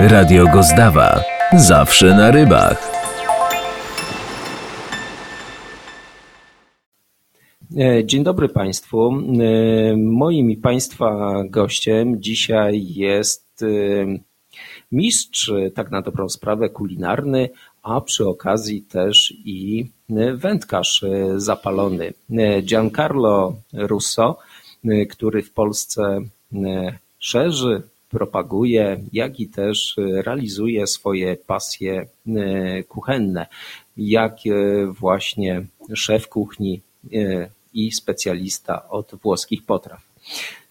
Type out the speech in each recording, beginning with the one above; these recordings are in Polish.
Radio Gozdawa. Zawsze na rybach. E, Dzień dobry Państwu. E, Moim i Państwa gościem dzisiaj jest e, mistrz, tak na dobrą sprawę, kulinarny, a przy okazji też i wędkarz zapalony. Giancarlo Russo, który w Polsce szerzy, propaguje, jak i też realizuje swoje pasje kuchenne, jak właśnie szef kuchni i specjalista od włoskich potraw.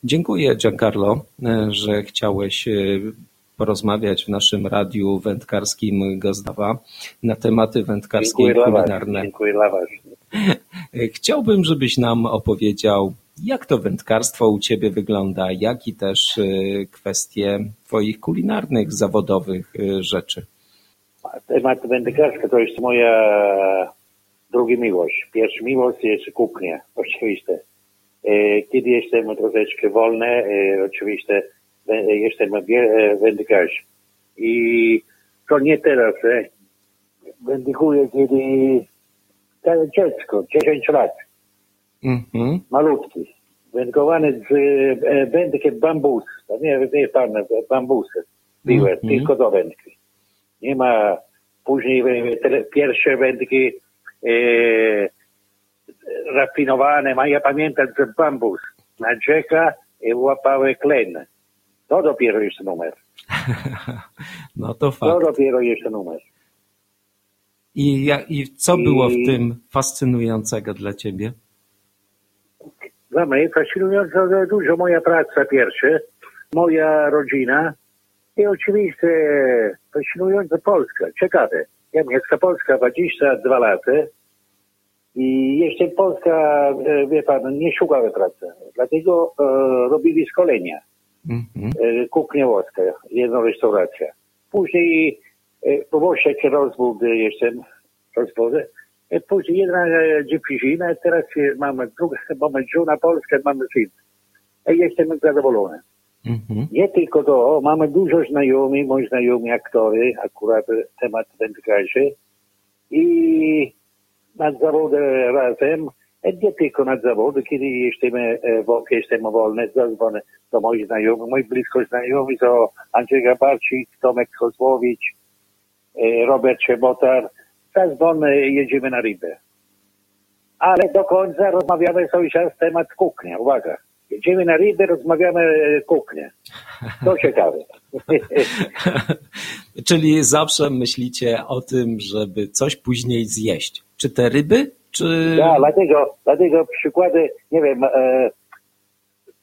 Dziękuję Giancarlo, że chciałeś porozmawiać w naszym radiu wędkarskim Gozdawa na tematy wędkarskie i kulinarne. Dziękuję dla Was. Chciałbym, żebyś nam opowiedział, jak to wędkarstwo u Ciebie wygląda, jak i też kwestie Twoich kulinarnych, zawodowych rzeczy. Temat wędkarska to jest moja druga miłość. Pierwsza miłość jest kuchnia, oczywiście. E, Kiedy jestem troszeczkę wolny, e, oczywiście e, jestem wędkarz. I to nie teraz. Wędkuję kiedy dziecko, 10 lat, Mhm. malutki. Wędkowany z e, wędkiem bambus. To nie, nie pan, bambusy były, Mhm. tylko do wędki. Nie ma później e, te pierwsze wędki e, rafinowane, a ja pamiętam, że bambus na rzeka i łapały klen. To dopiero jest numer. No to To fakt. dopiero jest numer. I, I co było w tym fascynującego dla Ciebie? Dla mnie fascynująco dużo moja praca pierwsza, moja rodzina i oczywiście fascynująca Polska. Ciekawe. Ja mieszkam Polska 22 lata i jeszcze Polska, e, wie pan, nie szukała pracy. Dlatego e, robili szkolenia. Mhm. e, kuchnia włoska, jedna restauracja. Później e, po Włoszech rozwód jestem, rozwód. E, Później jedna e, dziewczyna, teraz mamy druga, mamy żona polska, mamy syn. E, Jestem zadowolony. Mhm. Nie tylko to, mamy dużo znajomych, moi znajomi aktory, akurat temat wędkarzy. I nad zawodem razem, nie tylko nad zawodem, kiedy jesteśmy, wo- jestem wolny, zadzwonię do moich znajomych, moi blisko znajomi to Andrzej Gabarczyk, Tomek Kozłowicz, Robert Szebotar. Zadzwonię, jedziemy na rybę. Ale do końca rozmawiamy cały czas temat kuchnia, uwaga. Jedziemy na rybę, rozmawiamy e, kuchnię. To ciekawe. Czyli zawsze myślicie o tym, żeby coś później zjeść. Czy te ryby, czy... Ja, dlatego, dlatego przykłady, nie wiem, e,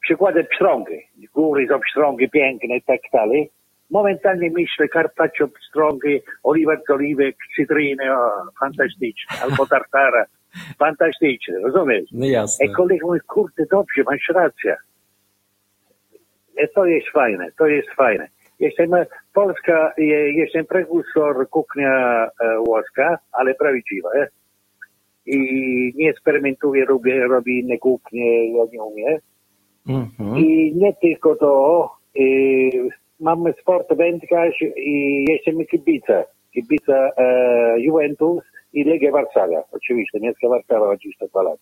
przykłady pstrągi. Góry są pstrągi piękne i tak dalej. Momentalnie myślę carpaccio pstrągi, oliwek oliwek, cytryny, o, fantastyczne, albo tartara. Fantastyczne, rozumiesz? No jasne. E kolega mówi, kurde, dobrze, masz rację. E, to jest fajne, to jest fajne. Jestem, e, Polska, e, jestem prekursor kuchnia e, włoska, ale prawdziwa. E? I nie eksperymentuję, robię, robię inne kuchnie, ja nie umiem. Mhm. I nie tylko to, e, mamy sport wędkarz i jestem kibica. Kibica e, Juventus i Legia Warszawa. Oczywiście, Mieszka Warszawa 22 lat.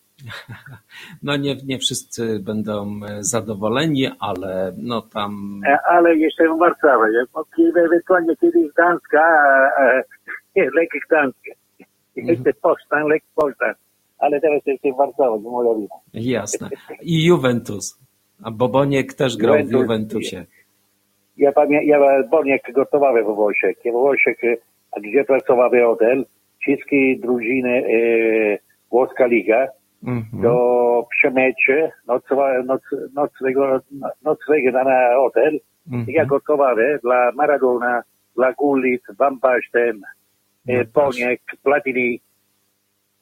No nie, nie wszyscy będą e, zadowoleni, ale no tam... E, ale w Warszawie. Kiedy ewentualnie kiedyś Gdańska, e, e, Lek Gdańska. Jestem Poznań, Lek Poznań. Ale teraz jestem w Warszawie, to moja wina. Jasne. I Juventus. A Boboniek też grał w Juventus. Juventusie. Ja pamiętam, ja Boniek gotowałem w Włoszech. W Włoszech, e, a gdzie pracował hotel, wszystkie drużyny e, Włoska Liga, Mhm. do przemycie, nocwa, noc, nocnego, nocnego na hotel. Mhm. Ja gotowałem dla Maradona, dla Gullit, Van Basten, e, Boniek, Platini.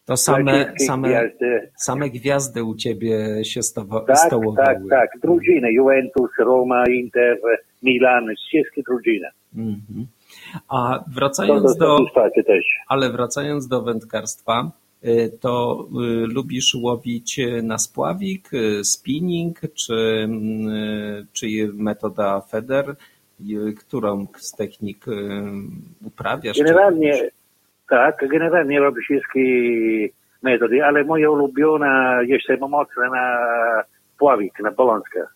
To dla same, same, gwiazdy. same gwiazdy u ciebie się stowa- Tak, stołowały. tak, tak. Drużyny, Juventus, Roma, Inter, Milan, wszystkie drużyny. Mhm. A wracając do, ale wracając do wędkarstwa, y, to y, lubisz łowić y, na spławik, spinning, czy, czy metoda feder? Którą z technik uprawiasz? Generalnie, tak, generalnie robię wszystkie metody, ale moja ulubiona jeszcze mocna na Pławik, na Polonskę.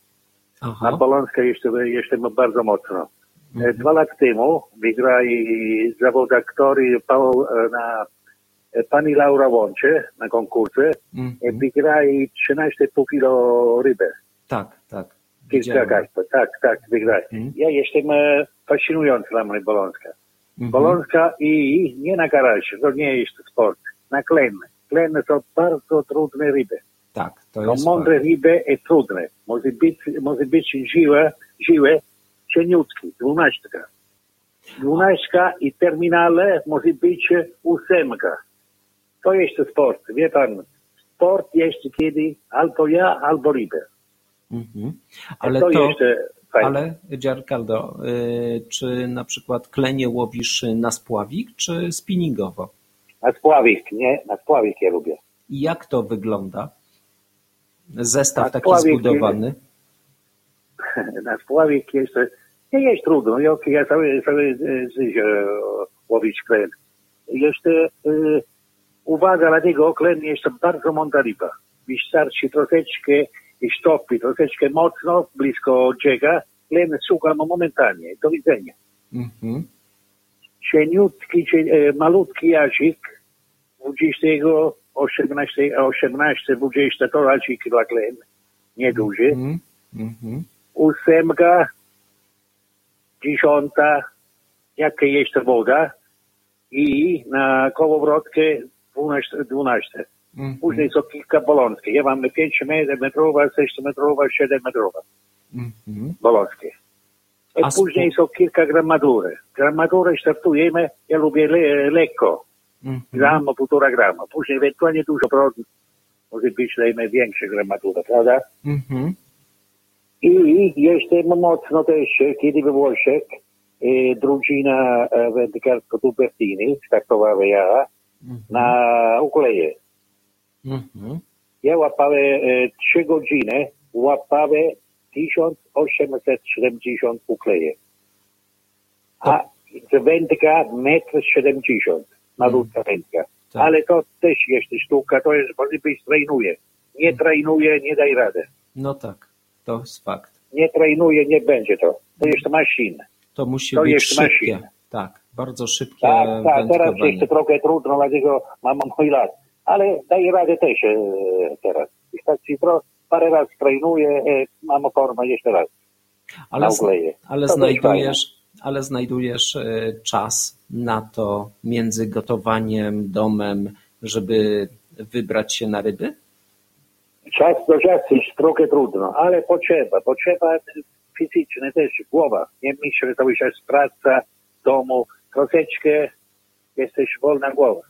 Aha. Na Polonskę jeszcze, jeszcze bardzo mocno. Mhm. Dwa lata temu wygrali zawodach, który pał na pani Laura Łącze na konkursie. Mhm. Wygrali 13,5 kilo ryby. Tak, tak. Kilka gaśb. Tak, tak, wygrali. Mhm. Ja jestem e, fascynujący dla mnie Bolonska. Mhm. Polonska i nie na garaż, to nie jest sport. Na klen. Klen to bardzo trudne ryby. Tak, to No jest mądre fakt. ryby jest trudne. Może być, może być żywe, żywe, cieniutki, dwunastka. Dwunastka i terminale może być ósemka. To jest sport, wie pan. Sport jest kiedy albo ja, albo ryby. Mhm. Ale to, to. Ale Giancarlo, y, czy na przykład klenie łowisz na spławik, czy spinningowo? Na spławik, nie? Na spławik ja lubię. I jak to wygląda? Zestaw Na taki spławik, zbudowany? na spławik jest, nie jest trudno. Ja, ja cały, cały życie e, łowić klen. Jeszcze e, uwaga dla tego, klen jest bardzo mądra ryba. Wystarczy troszeczkę i sztopi troszeczkę mocno, blisko odziega, len szukam momentalnie. Do widzenia. Mhm. Cieniutki, cie, e, malutki jazik, 20, 18, 18, 20, to jazik dla Glen, nieduży. Mhm. Mhm. Ósemka, dziesiąta, jakie jeszcze woda i na kołowrotkę 12. 12. Mm. Później są kilka bolońskie. Ja mam 5 metrowe, 6 metrowe, 7 metrowe. Mm. Bolońskie. I A później są kilka gramadury. Gramadury startujemy, ja lubię le lekko. Mm. Gram, półtora grama. Później ewentualnie dużo produkt. Może być dajmy większe gramatura, prawda? Mm -hmm. I jeszcze mocno też, kiedy we Włoszech e, drużyna e, wędkarsko-tubertiny startowała ja mm -hmm. na Ukoleje. Mhm. Ja łapałem e, 3 godziny, łapałem 1870 ukleje. A wędka 1,70 m, malutka wędka. Tak. Ale to też jest sztuka, to jest, może być trenuje. Nie trenuje, nie daj rady. No tak, to jest fakt. Nie trenuje, nie będzie to. To jest maszyna. To musi To być jest szybkie. maszyna. Tak, bardzo szybkie Tak, tak, teraz jest trochę trudno, dlatego mam mój lat. Ale daję radę też e, teraz. Wystarczy tro, parę razy trenuję, e, mam formę jeszcze raz. Ale, ale To znajdujesz, ale znajdujesz e, czas na to między gotowaniem, domem, żeby wybrać się na ryby? Czas do czasu jest trochę trudno, ale potrzeba, potrzeba fizyczna też, głowa. Nie myślę, że cały czas praca, w domu, troszeczkę jesteś wolna głowa.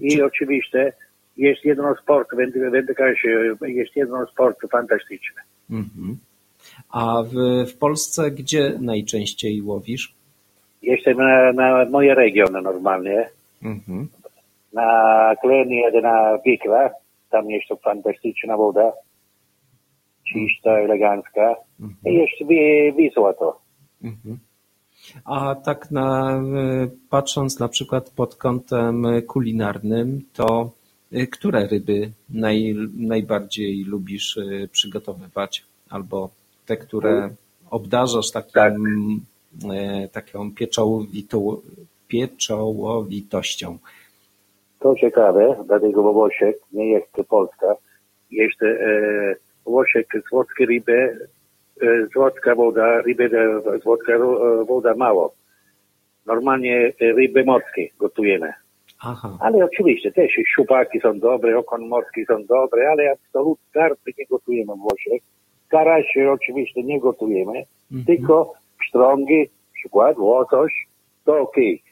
I oczywiście jest jedno sport, węd- wędkarze, jest jedno sport fantastyczny. Mhm. A w, w Polsce gdzie najczęściej łowisz? Jestem na, na moje regiony normalnie. Mhm. Na Klenie, na Wikla, tam jest to fantastyczna woda. Czysta, elegancka. I jest wi- Wisła to. Mhm. A tak na, patrząc na przykład pod kątem kulinarnym, to które ryby naj, najbardziej lubisz e, przygotowywać? Albo te, które obdarzasz takim, e, taką pieczołowitą, pieczołowitością? To ciekawe, dlatego Włoszech nie jest Polska. Jest e, Włoszech słodkie ryby, e, słodka woda, ryby, słodka woda mało. Normalnie ryby morskie gotujemy. Aha, Ale oczywiście też szczupaki są dobre, okon morski są dobre, ale absolutnie karpy nie gotujemy w Włoszech. Karasie oczywiście nie gotujemy, Mhm. tylko pstrągi, przykład łosoś, to okej.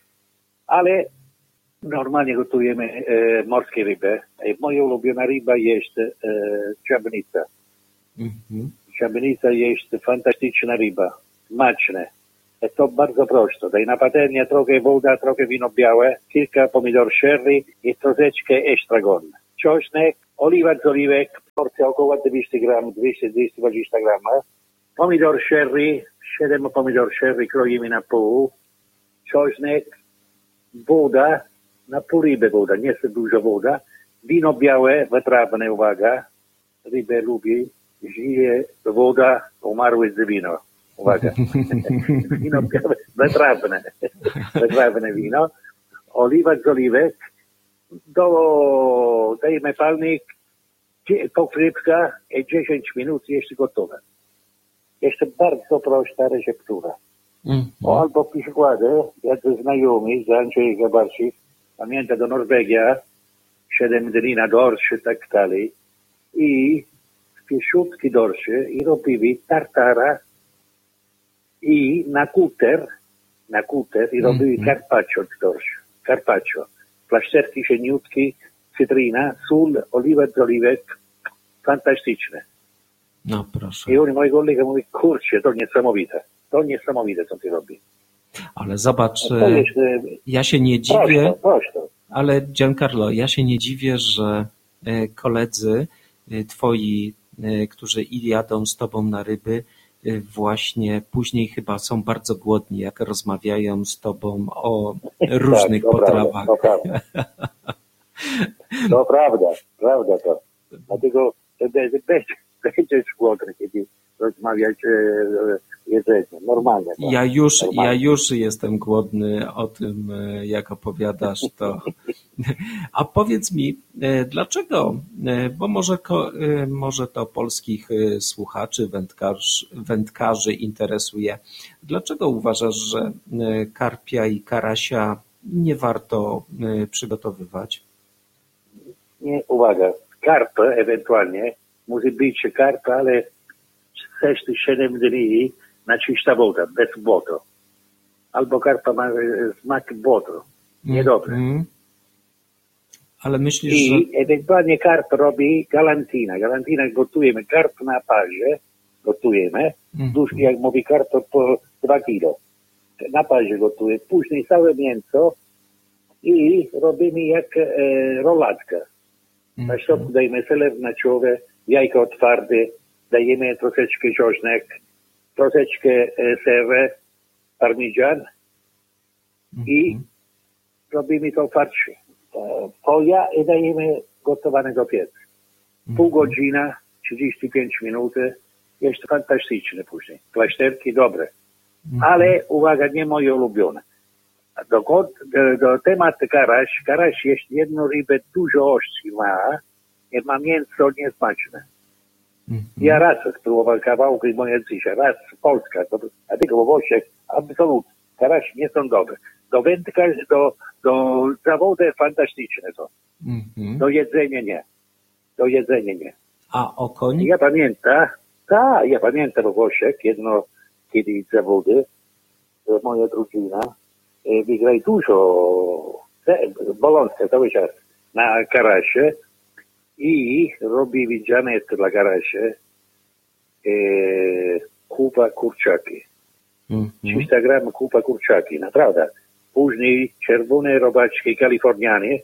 Ale normalnie gotujemy e, morskie ryby. E, moja ulubiona ryba jest e, ciabnica. mhm. Ciabnica jest fantastyczna ryba, smaczna. To bardzo prosto. Daj na patelnię trochę woda, trochę wino białe, kilka pomidor sherry i troszeczkę estragon. Czosnek, oliwa z oliwek, porcja około 200 gram, 200-220 gram. Pomidor sherry, siedem pomidor sherry kroimy na pół, czosnek, woda, na pół ryby woda, nie jest dużo woda, wino białe, wytrawne, uwaga, rybę lubi, żyje woda, umarły z wino, uwaga, wino białe, wytrawne wino, oliwa z oliwek, do, dajemy palnik, i 10 minut jest gotowe. Jeszcze bardzo prosta receptura. Mhm. O, albo przykłady, jak znajomi z Andrzej Gabarczyk, pamięta do Norwegia, 7 dni na dorszy, tak dalej. I pieszutki dorszy i robili tartara i na kuter, na kuter i robili carpaccio z dorszy. Carpaccio. Plasterki sieniutki, cytryna, sól, oliwa z oliwek. Fantastyczne. No proszę. I oni, moi kolega mówi, kurczę, to niesamowite. To niesamowite, co ty robi. Ale zobacz, e, jest e, ja się nie dziwię, prosto, prosto. ale Giancarlo, ja się nie dziwię, że e, koledzy e, twoi, którzy i jadą z tobą na ryby, właśnie później chyba są bardzo głodni, jak rozmawiają z tobą o różnych tak, potrawach. To prawda. To prawda, prawda to. Dlatego będziesz głodny, kiedy rozmawiać e, e, jedzenie. Normalnie. to. Ja już, ja Normalnie. już jestem głodny o tym, e, jak opowiadasz to. A powiedz mi, e, dlaczego, e, bo może, e, może to polskich słuchaczy, wędkarz, wędkarzy interesuje, dlaczego uważasz, że karpia i karasia nie warto przygotowywać? Nie, uwaga, karpa ewentualnie, musi być karpa, ale 6-7 dni na czysta woda, bez błoto. Albo karpa ma smak błoto. Niedobre. Mhm. Ale myślisz, że... I ewentualnie karp robi galantina. Galantina gotujemy, karp na parze gotujemy. Mhm. Dusz, jak mówi karp, to po 2 kilo. Na parze gotuje. Później całe mięso i robimy jak e, roladka. Na Mhm. środku dajemy seler naciowy, jajko twarde, dajemy troszeczkę czosnek, troszeczkę e, serę, parmigian i robimy to farsz. E, Folia i dajemy gotowane do pieca. Pół godzina, 35 minut, jest fantastyczne później. Plasterki dobre. Ale uwaga, nie moje ulubione. Do, do, do temat karaś, karaś jest jedną rybę dużo ostrzy ma i ma mięso niesmaczne. Mhm. Ja raz spróbowałem kawałki moje dzisiaj, raz Polska, to, a w Włoszech absolutnie. Karaś nie są dobre. Do wędka, do, do zawodu fantastyczne są. Mhm. Do jedzenia nie. Do jedzenia nie. A okoń? Ja pamiętam, tak, ja pamiętam w Włoszech jedno kiedyś zawody, moja drużyna e, wygrali dużo, bolące cały czas na karasie i robili dzianetkę dla karasie e, kupa kurczaki. Mhm. 300 gram kupa kurczaki, naprawdę. Później czerwone robaczki kalifornianie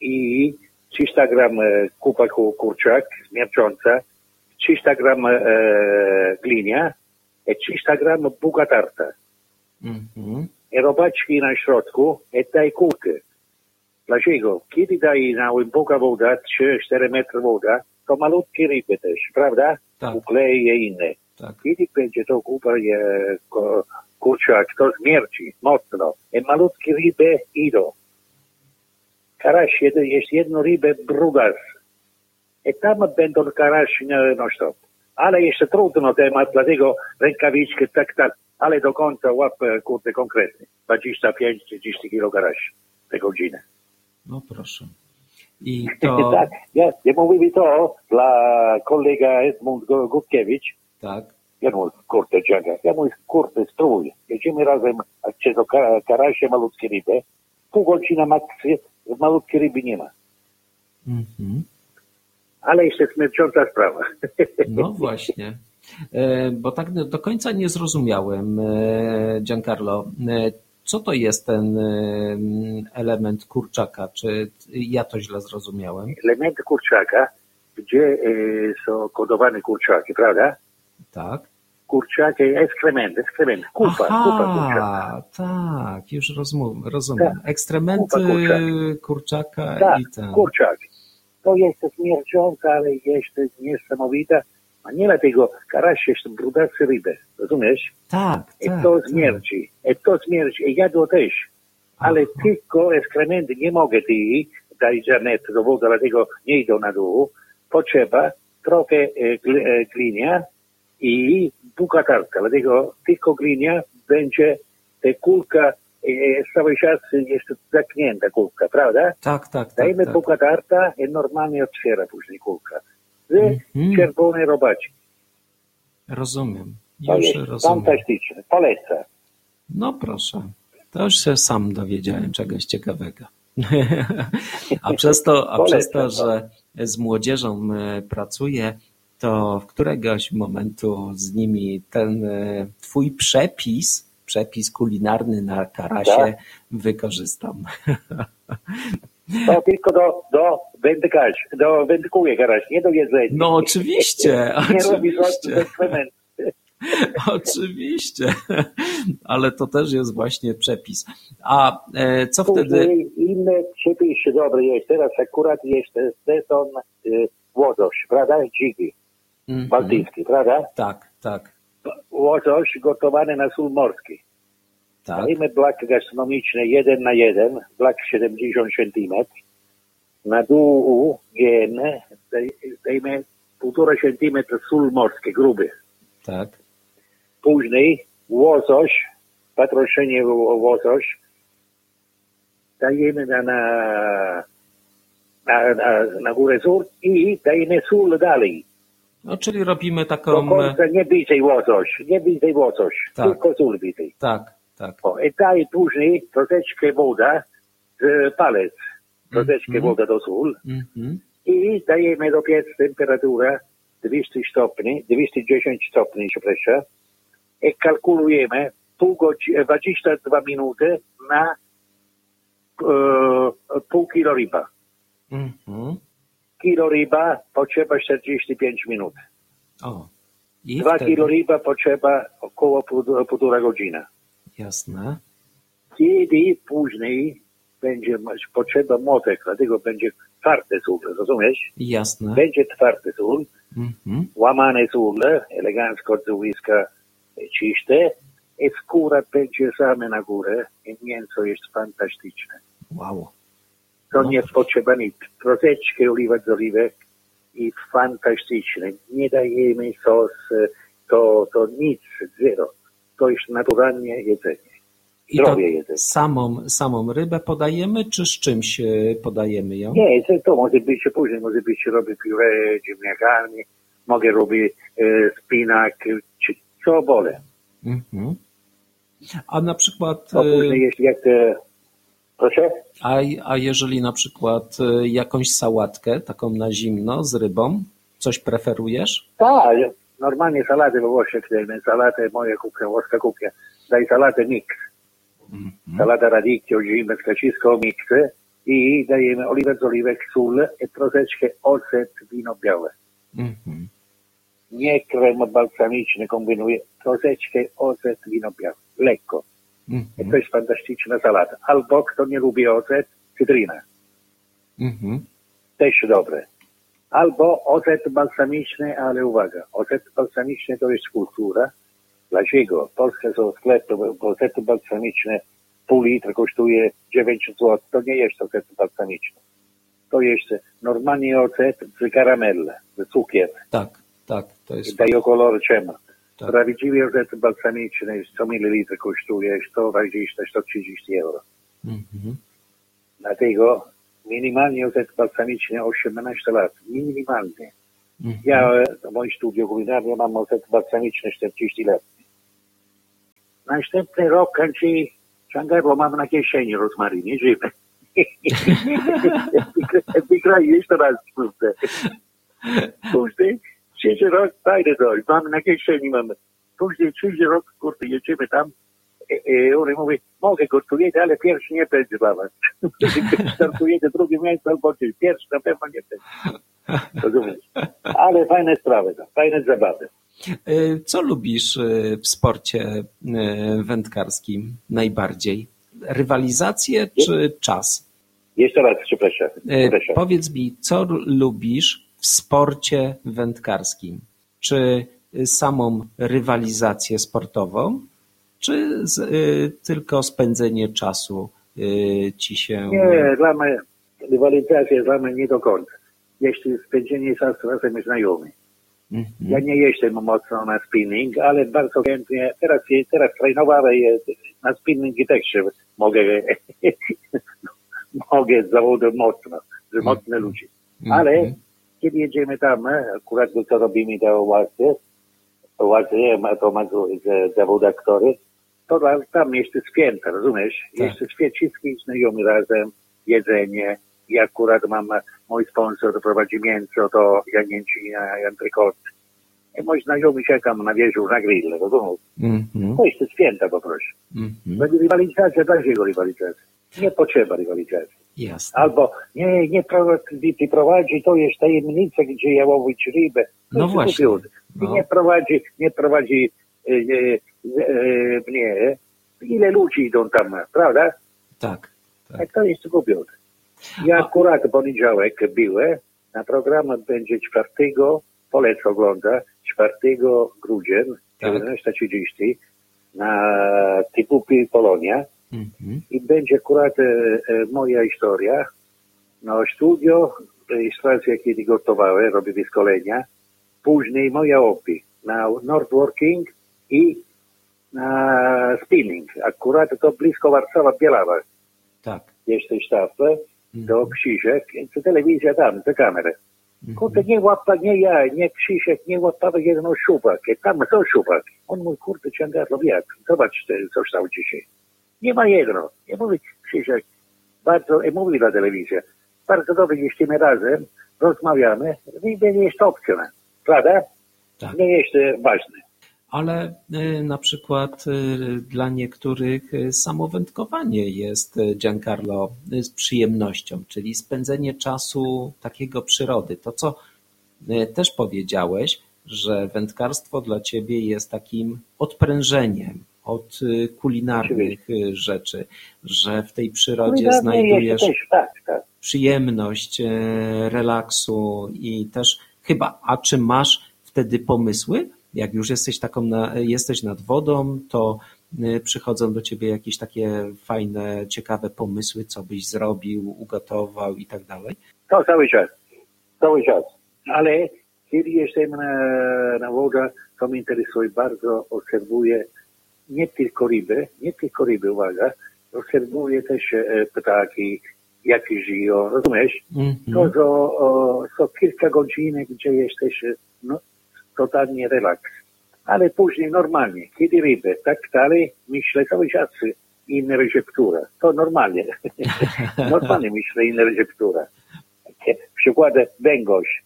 i 300 gram e, kupa ku- kurczak mięcząca, 300 gram e, glinia i 300 gram buka tarta. Mhm. I robaczki na środku i daj kulkę. Dlaczego? Kiedy daj na głęboka woda, 3-4 metry woda, to malutkie ryby też, prawda? Tak. Uklei i inne. Tak. Kiedy będzie to kupa e, ko- kurczak, to śmierci mocno. I malutkie ryby idą. Karaś jed- jest jedno rybę brugas. I tam będą karaś non stop. Ale jeszcze trudno temat, dlatego rękawiczki, tak, tak. Ale do końca łap, kurde, konkretnie. 25-30 kilo karaś tę godzinę. No proszę. I to, tak, ja, ja mówię to dla kolega Edmund Gu- Gutkiewicz, tak. Ja mówię, kurde, dziaga, ja mówię, kurde, strój, jedziemy razem, ka- karasie malutkie ryby, pół godziny max, malutkie ryby nie ma. Mhm. Ale jeszcze śmiercząca sprawa. No właśnie. E, Bo tak do końca nie zrozumiałem, e, Giancarlo, e, co to jest ten element kurczaka? Czy ja to źle zrozumiałem? Element kurczaka, gdzie są kodowane kurczaki, prawda? Tak. Kurczaki, ekskrement, ekskrement, kupa, kupa kurczaka. Aha, tak, już rozumiem. rozumiem. Ekstrementy Kupa kurczaka. kurczaka Tak, i ten. kurczak. To jest śmierdziąca, ale jest niesamowita. A nie dlatego, karaś jest brudacy rybę, rozumiesz? Tak, I tak. to tak. śmierdzi, i to śmierdzi, i jadło też. Ale Aha. tylko ekskrementy nie mogę ty dać żadne do wody, dlatego nie idą na dół. Potrzeba trochę e, gl- e, glinia i buka tarka, dlatego tylko glinia będzie te kulka, e, cały czas jest zamknięta kulka, prawda? Tak, tak, tak. Dajmy tak. buka tarta i normalnie otwiera później kulka. Z Mhm. czerwonej robaci. Rozumiem. To Już jest rozumiem. fantastyczne. Polecam. No proszę. To już się sam dowiedziałem czegoś ciekawego. a przez to, a przez to, że z młodzieżą e, pracuję, to w któregoś momentu z nimi ten e, twój przepis, przepis kulinarny na karasie Tak. wykorzystam. To tylko do, do wędkarzy, do wędkuje garaż, nie do jedzenia. No oczywiście, Nie oczywiście. eksperyment. Oczywiście, ale to też jest właśnie przepis. A e, co wtedy? Inne przepisy dobre jest. Teraz akurat jest sezon y, łosoś, prawda? Dziki, Mhm. bałtycki, prawda? Tak, tak, Łosoś gotowany na sól morski. tak. Dajmy blak gastronomiczny 1 na 1, blak 70 cm. Na dół daj- dajmy 1,5 cm sól morski, gruby. Tak. Później łosoś, patroszenie ło- łosoś, dajemy na, na, na, na, na górę sól i dajemy sól dalej. No, czyli robimy taką. e, końca nie więcej łosoś, nie więcej łosoś, Tak. tylko sól więcej. Tak, tak. O, I daj później troszeczkę woda z palec, troszeczkę Mhm. woda do sól Mhm. i dajemy do piec temperatura 200 stopni, 210 stopni, przepraszam, i kalkulujemy pół godziny, 22 minuty na e, pół kilo ryba. Mhm. Kilo ryba potrzeba 45 minut. O. I 2 wtedy... kilo ryba potrzeba około pół- półtora godzina. Jasne. Kiedy później będzie potrzeba młotek, dlatego będzie twardy sól, rozumiesz? Jasne. Będzie twardy sól, Mhm. łamane sól, elegancko z łyska czyste i skóra będzie same na górę i mięso jest fantastyczne. Wow. To nie potrzeba nic. Troszeczkę oliwa z oliwek i fantastyczne. Nie dajemy sos, to, to nic, zero. To jest naturalnie jedzenie. Zdrowie jedzenie. samą, samą rybę podajemy, czy z czymś e, podajemy ją? Nie, to, może być później, może być robię pióre ziemniakami, mogę robić e, spinak, czy co wolę. Mhm. A na przykład, To e, później jeśli jak e, proszę? a, a jeżeli na przykład e, jakąś sałatkę, taką na zimno z rybą, coś preferujesz? Tak, normalnie salatę we Włoszech dajemy, salatę moja kuchnia, włoska kuchnia, daj salatę mix. Mhm. Salata radicchio, ziemniacka, wszystko miksy i dajemy oliwę z oliwek, sól i troszeczkę ocet, wino białe. Mhm. Nie krem balsamiczny kombinuję, troszeczkę ocet, wino białe, lekko. I Mhm. to jest fantastyczna salata. Albo kto nie lubi ocet, cytryna. Mhm. Też dobre. Albo ocet balsamiczny, ale uwaga, ocet balsamiczny to jest kultura. Dlaczego? W Polsce są sklepy, bo ocety balsamiczne pół litra kosztuje 9 zł. To nie jest ocet balsamiczny. To jest normalnie ocet z karamelle, z cukier. Tak, tak, to I jest. daje kolor czema. Tak. Prawdziwy ocet balsamiczny 100 ml kosztuje 120-130 euro. Mhm. Dlatego minimalnie ocet balsamiczny 18 lat. Minimalnie. Mhm. Ja w moim studiu kulinarnym mam ocet balsamiczny 40 lat. Następny rok kończy Giancarlo mam na kieszeni rozmarynie, żywe. Wygraj jeszcze raz. Później trzeci rok dajdę coś, mam na kieszeni mam. Później trzeci rok, kurde, jedziemy tam. E, e, on mówi, mogę gotujecie, ale pierwszy nie będzie dla was. Startujecie drugie miejsce albo. Pierwszy na pewno nie będzie. Rozumiesz? Ale fajne sprawy, to, fajne zabawy. Y, Co lubisz y, w sporcie wędkarskim najbardziej? Rywalizację czy czas? Jeszcze raz, przepraszam. Przepraszam. Powiedz mi, co lubisz w sporcie wędkarskim? Czy y, samą rywalizację sportową, czy z, y, tylko spędzenie czasu y, ci się... Nie, dla mnie rywalizacja dla mnie nie do końca. Jeśli spędzenie czasu razem z znajomymi. Mhm. Ja nie jestem mocno na spinning, ale bardzo chętnie, teraz, teraz trenowałem na spinningi też się mogę, mogę z zawodu mocno, z mocne ludzi. Ale Mhm. Kiedy jedziemy tam, e, akurat to robimy to łasce, łasce, to ma zawód aktory, to tam- jeszcze święta, rozumiesz? Tak. Jeszcze święta, wszystkich znajomi razem, jedzenie. I akurat mam, mój sponsor prowadzi mięso, to jagnięcina i antrykot. I moi znajomi czekam na wieżu na grill, rozumiesz? Mhm. To jest święta po prostu. Mhm. Będzie rywalizacja, dlaczego rywalizacja? Nie potrzeba rywalizacji. Jasne. Albo nie, nie prowadzi, prowadzi, to jest tajemnica, gdzie ja łowić rybę. To No właśnie. No. nie prowadzi, nie prowadzi e, e, e, mnie. Ile ludzi idą tam, prawda? Tak. tak. Tak to jest głupiut. Ja akurat poniedziałek byłem, na program będzie 4, polecę ogląda, 4 grudnia, Tak. 17.30 na Typupy Polonia Mhm. i będzie akurat e, e, moja historia. No studio, rejestracja kiedy gotowałem, robię wyszkolenia, później moja hobby na Nordworking i na spinning. Akurat to blisko Warszawa, Bielawa. Tak. Jest sztafę, do Krzysiek, to telewizja tam, te kamery. Mhm. Kurde, nie łapa, nie ja, nie Krzysiek, nie łapały jedno szupak. Tam są szupak. On mówi, kurde, ciągarlo, jak? Zobacz, co stał dzisiaj. Nie ma jedno. Nie mówi, Krzysiek, bardzo, mówi na telewizja, bardzo dobrze, jeśli razem rozmawiamy, nie nie jest opcją. Prawda? Tak. Nie jest e, ważne. Ale y, na przykład y, dla niektórych samo wędkowanie jest Giancarlo z przyjemnością, czyli spędzenie czasu takiego przyrody. To, co też powiedziałeś, że wędkarstwo dla ciebie jest takim odprężeniem od y, kulinarnych y, rzeczy, że w tej przyrodzie Kulinarnie znajdujesz też, tak, tak. przyjemność, e, relaksu i też chyba, a czy masz wtedy pomysły? Jak już jesteś taką, na, jesteś nad wodą, to e, przychodzą do ciebie jakieś takie fajne, ciekawe pomysły, co byś zrobił, ugotował i tak dalej? To cały czas. Cały czas. Ale kiedy jestem na, na wodzie, to mnie interesuje bardzo, obserwuję nie tylko ryby, nie tylko ryby, uwaga, obserwuję też e, ptaki, jakie żyją, rozumiesz? To Mhm. są, o, są kilka godzin, gdzie jesteś e, no, totalnie relaks. Ale później normalnie, kiedy ryby, tak dalej, myślę cały czas inna receptura. To normalnie. normalnie myślę inna receptura. Przykład węgorz.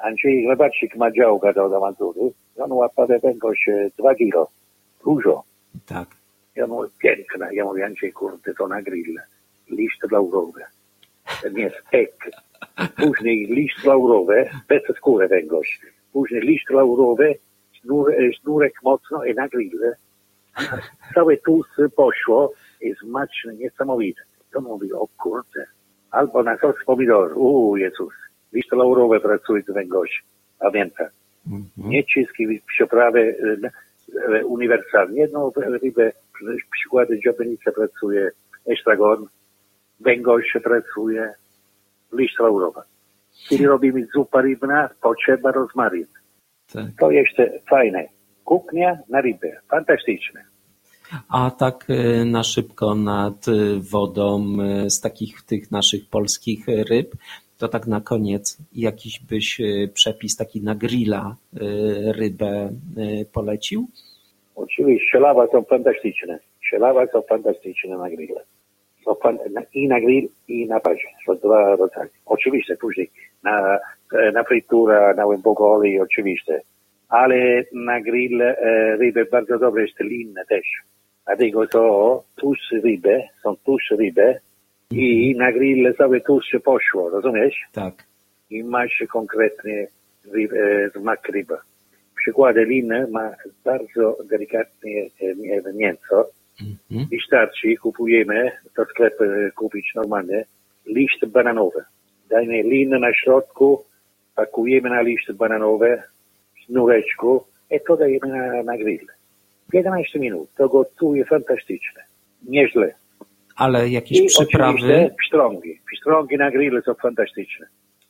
Andrzej Chlebaczyk ma działkę do awantury. On łapał węgorz e, dwa kilo. Dużo. Tak. Ja mówię, piękna. Ja mówię, Andrzej, kurde, to na grill. Liść laurowy. Nie, stek. Później liść laurowy, bez skóry węgorz. Później liść laurowy, sznur, e, sznurek mocno i na grill. Całe tłust poszło i smaczne, niesamowite. To mówi, o kurde. Albo na sos pomidor. Uuu, Jezus. Liść laurowy pracuje z węgorz. Pamiętam. Mhm. Nie wszystkie przeprawy e, e, uniwersalnie. Jedną rybę, przykłady dziobienica pracuje, estragon, węgorz pracuje, liść laurowa. Kiedy robimy zupa rybna, potrzeba rozmaryn. tak. To jeszcze fajne. Kuchnia na rybę. Fantastyczne. A tak e, na szybko nad wodą e, z takich tych naszych polskich ryb, to tak na koniec jakiś byś e, przepis taki na grilla e, rybę e, polecił? Oczywiście, sielawa są fantastyczne. Sielawa są fantastyczne na grilla. I na grill, i na parze. Są dwa rodzaje. Oczywiście, później na, na fritura, na łębogoli, oczywiście. Ale na grill e, ryby bardzo dobre jest linne też. Dlatego to tuż ryby, są tuż ryby i na grill całe tuż poszło, rozumiesz? Tak. i masz konkretny ryb, e, smak ryba. Przykład liny ma bardzo delikatne e, mięso. Mhm. Wystarczy, kupujemy, do sklepu e, kupić normalnie, liść bananowy. Dajmy linę na środku, pakujemy na liście bananowe, sznureczku i to dajemy na, na grill. 15 minut, to gotuje fantastycznie. Nieźle. Ale jakieś I przyprawy, oczywiście pstrągi. Pstrągi na grillu są fantastyczne.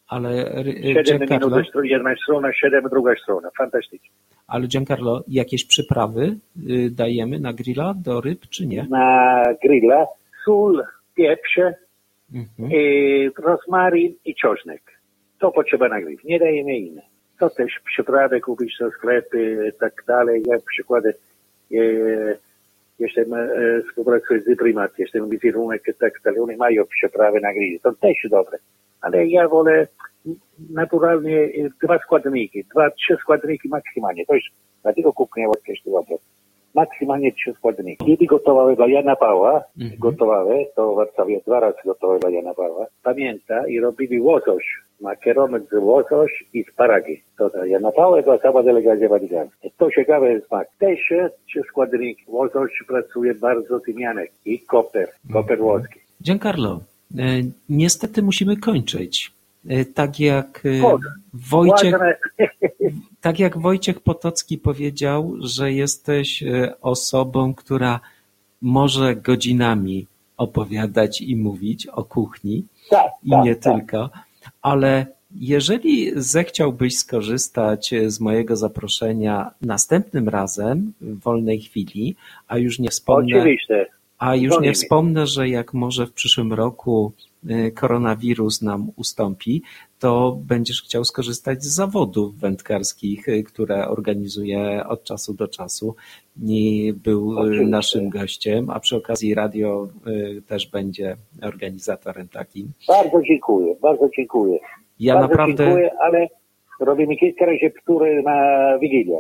ale ry- 7 Giancarlo, minut jedna strona, 7 druga strona. Fantastycznie. ale Giancarlo, jakieś przyprawy y, dajemy na grilla do ryb, czy nie? Na grilla sól, pieprz, Mhm. i rozmarin i czosnek. To potrzeba na grill. Nie dajemy inne. To też przyprawy kupić do sklepy i tak dalej. Ja przykłady e, jestem e, współpracuję z Primat, jestem wizerunek i tak dalej. Oni mają przyprawy na grill. To też dobre. Ale ja wolę naturalnie e, dwa składniki, dwa, trzy składniki maksymalnie. To jest dlatego kuchnia jest dobre. Maksymalnie trzy składniki. Kiedy gotowałem dla Jana Pawła, Mhm. gotowałem, to w Warszawie dwa razy gotowałem dla Jana Pawła, pamięta i robili łosoś, makaronek z łosoś i sparagi. To dla Jana Pawła była cała delegacja watykańska. To ciekawy smak. Też trzy składniki. Łosoś pracuje bardzo tymianek i koper, koper włoski. Giancarlo, y, niestety musimy kończyć. Y, Tak jak y. Wojciech, tak jak Wojciech Potocki powiedział, że jesteś y, osobą, która może godzinami opowiadać i mówić o kuchni tak, i tak, nie tak. tylko, ale jeżeli zechciałbyś skorzystać z mojego zaproszenia następnym razem w wolnej chwili, a już nie wspomnę, Oczywiście. a już nie wspomnę, że jak może w przyszłym roku koronawirus nam ustąpi, to będziesz chciał skorzystać z zawodów wędkarskich, y, które organizuję od czasu do czasu. I był y, Oczywiście. naszym gościem, a przy okazji radio y, też będzie organizatorem takim. Bardzo dziękuję, bardzo dziękuję. Ja bardzo naprawdę, dziękuję, ale robimy kilka razy który na Wigilię.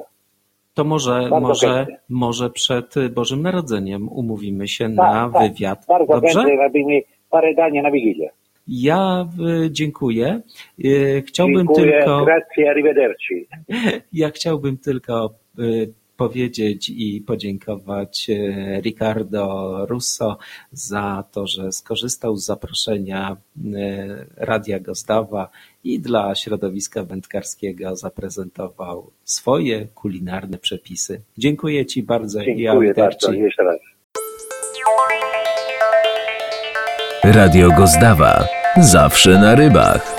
to może, Bardzo może, chętnie. może przed Bożym Narodzeniem umówimy się na Tak, tak. wywiad. Bardzo Dobrze? chętnie robimy parę na Wigilię. Ja dziękuję. Y, Chciałbym dziękuję, tylko, grazie, arrivederci. ja chciałbym tylko y, powiedzieć i podziękować y, Ricardo Russo za to, że skorzystał z zaproszenia Radia Gozdawa i dla środowiska wędkarskiego zaprezentował swoje kulinarne przepisy. Dziękuję Ci bardzo i Dziękuję bardzo, jeszcze raz. Radio Gozdawa. Zawsze na rybach.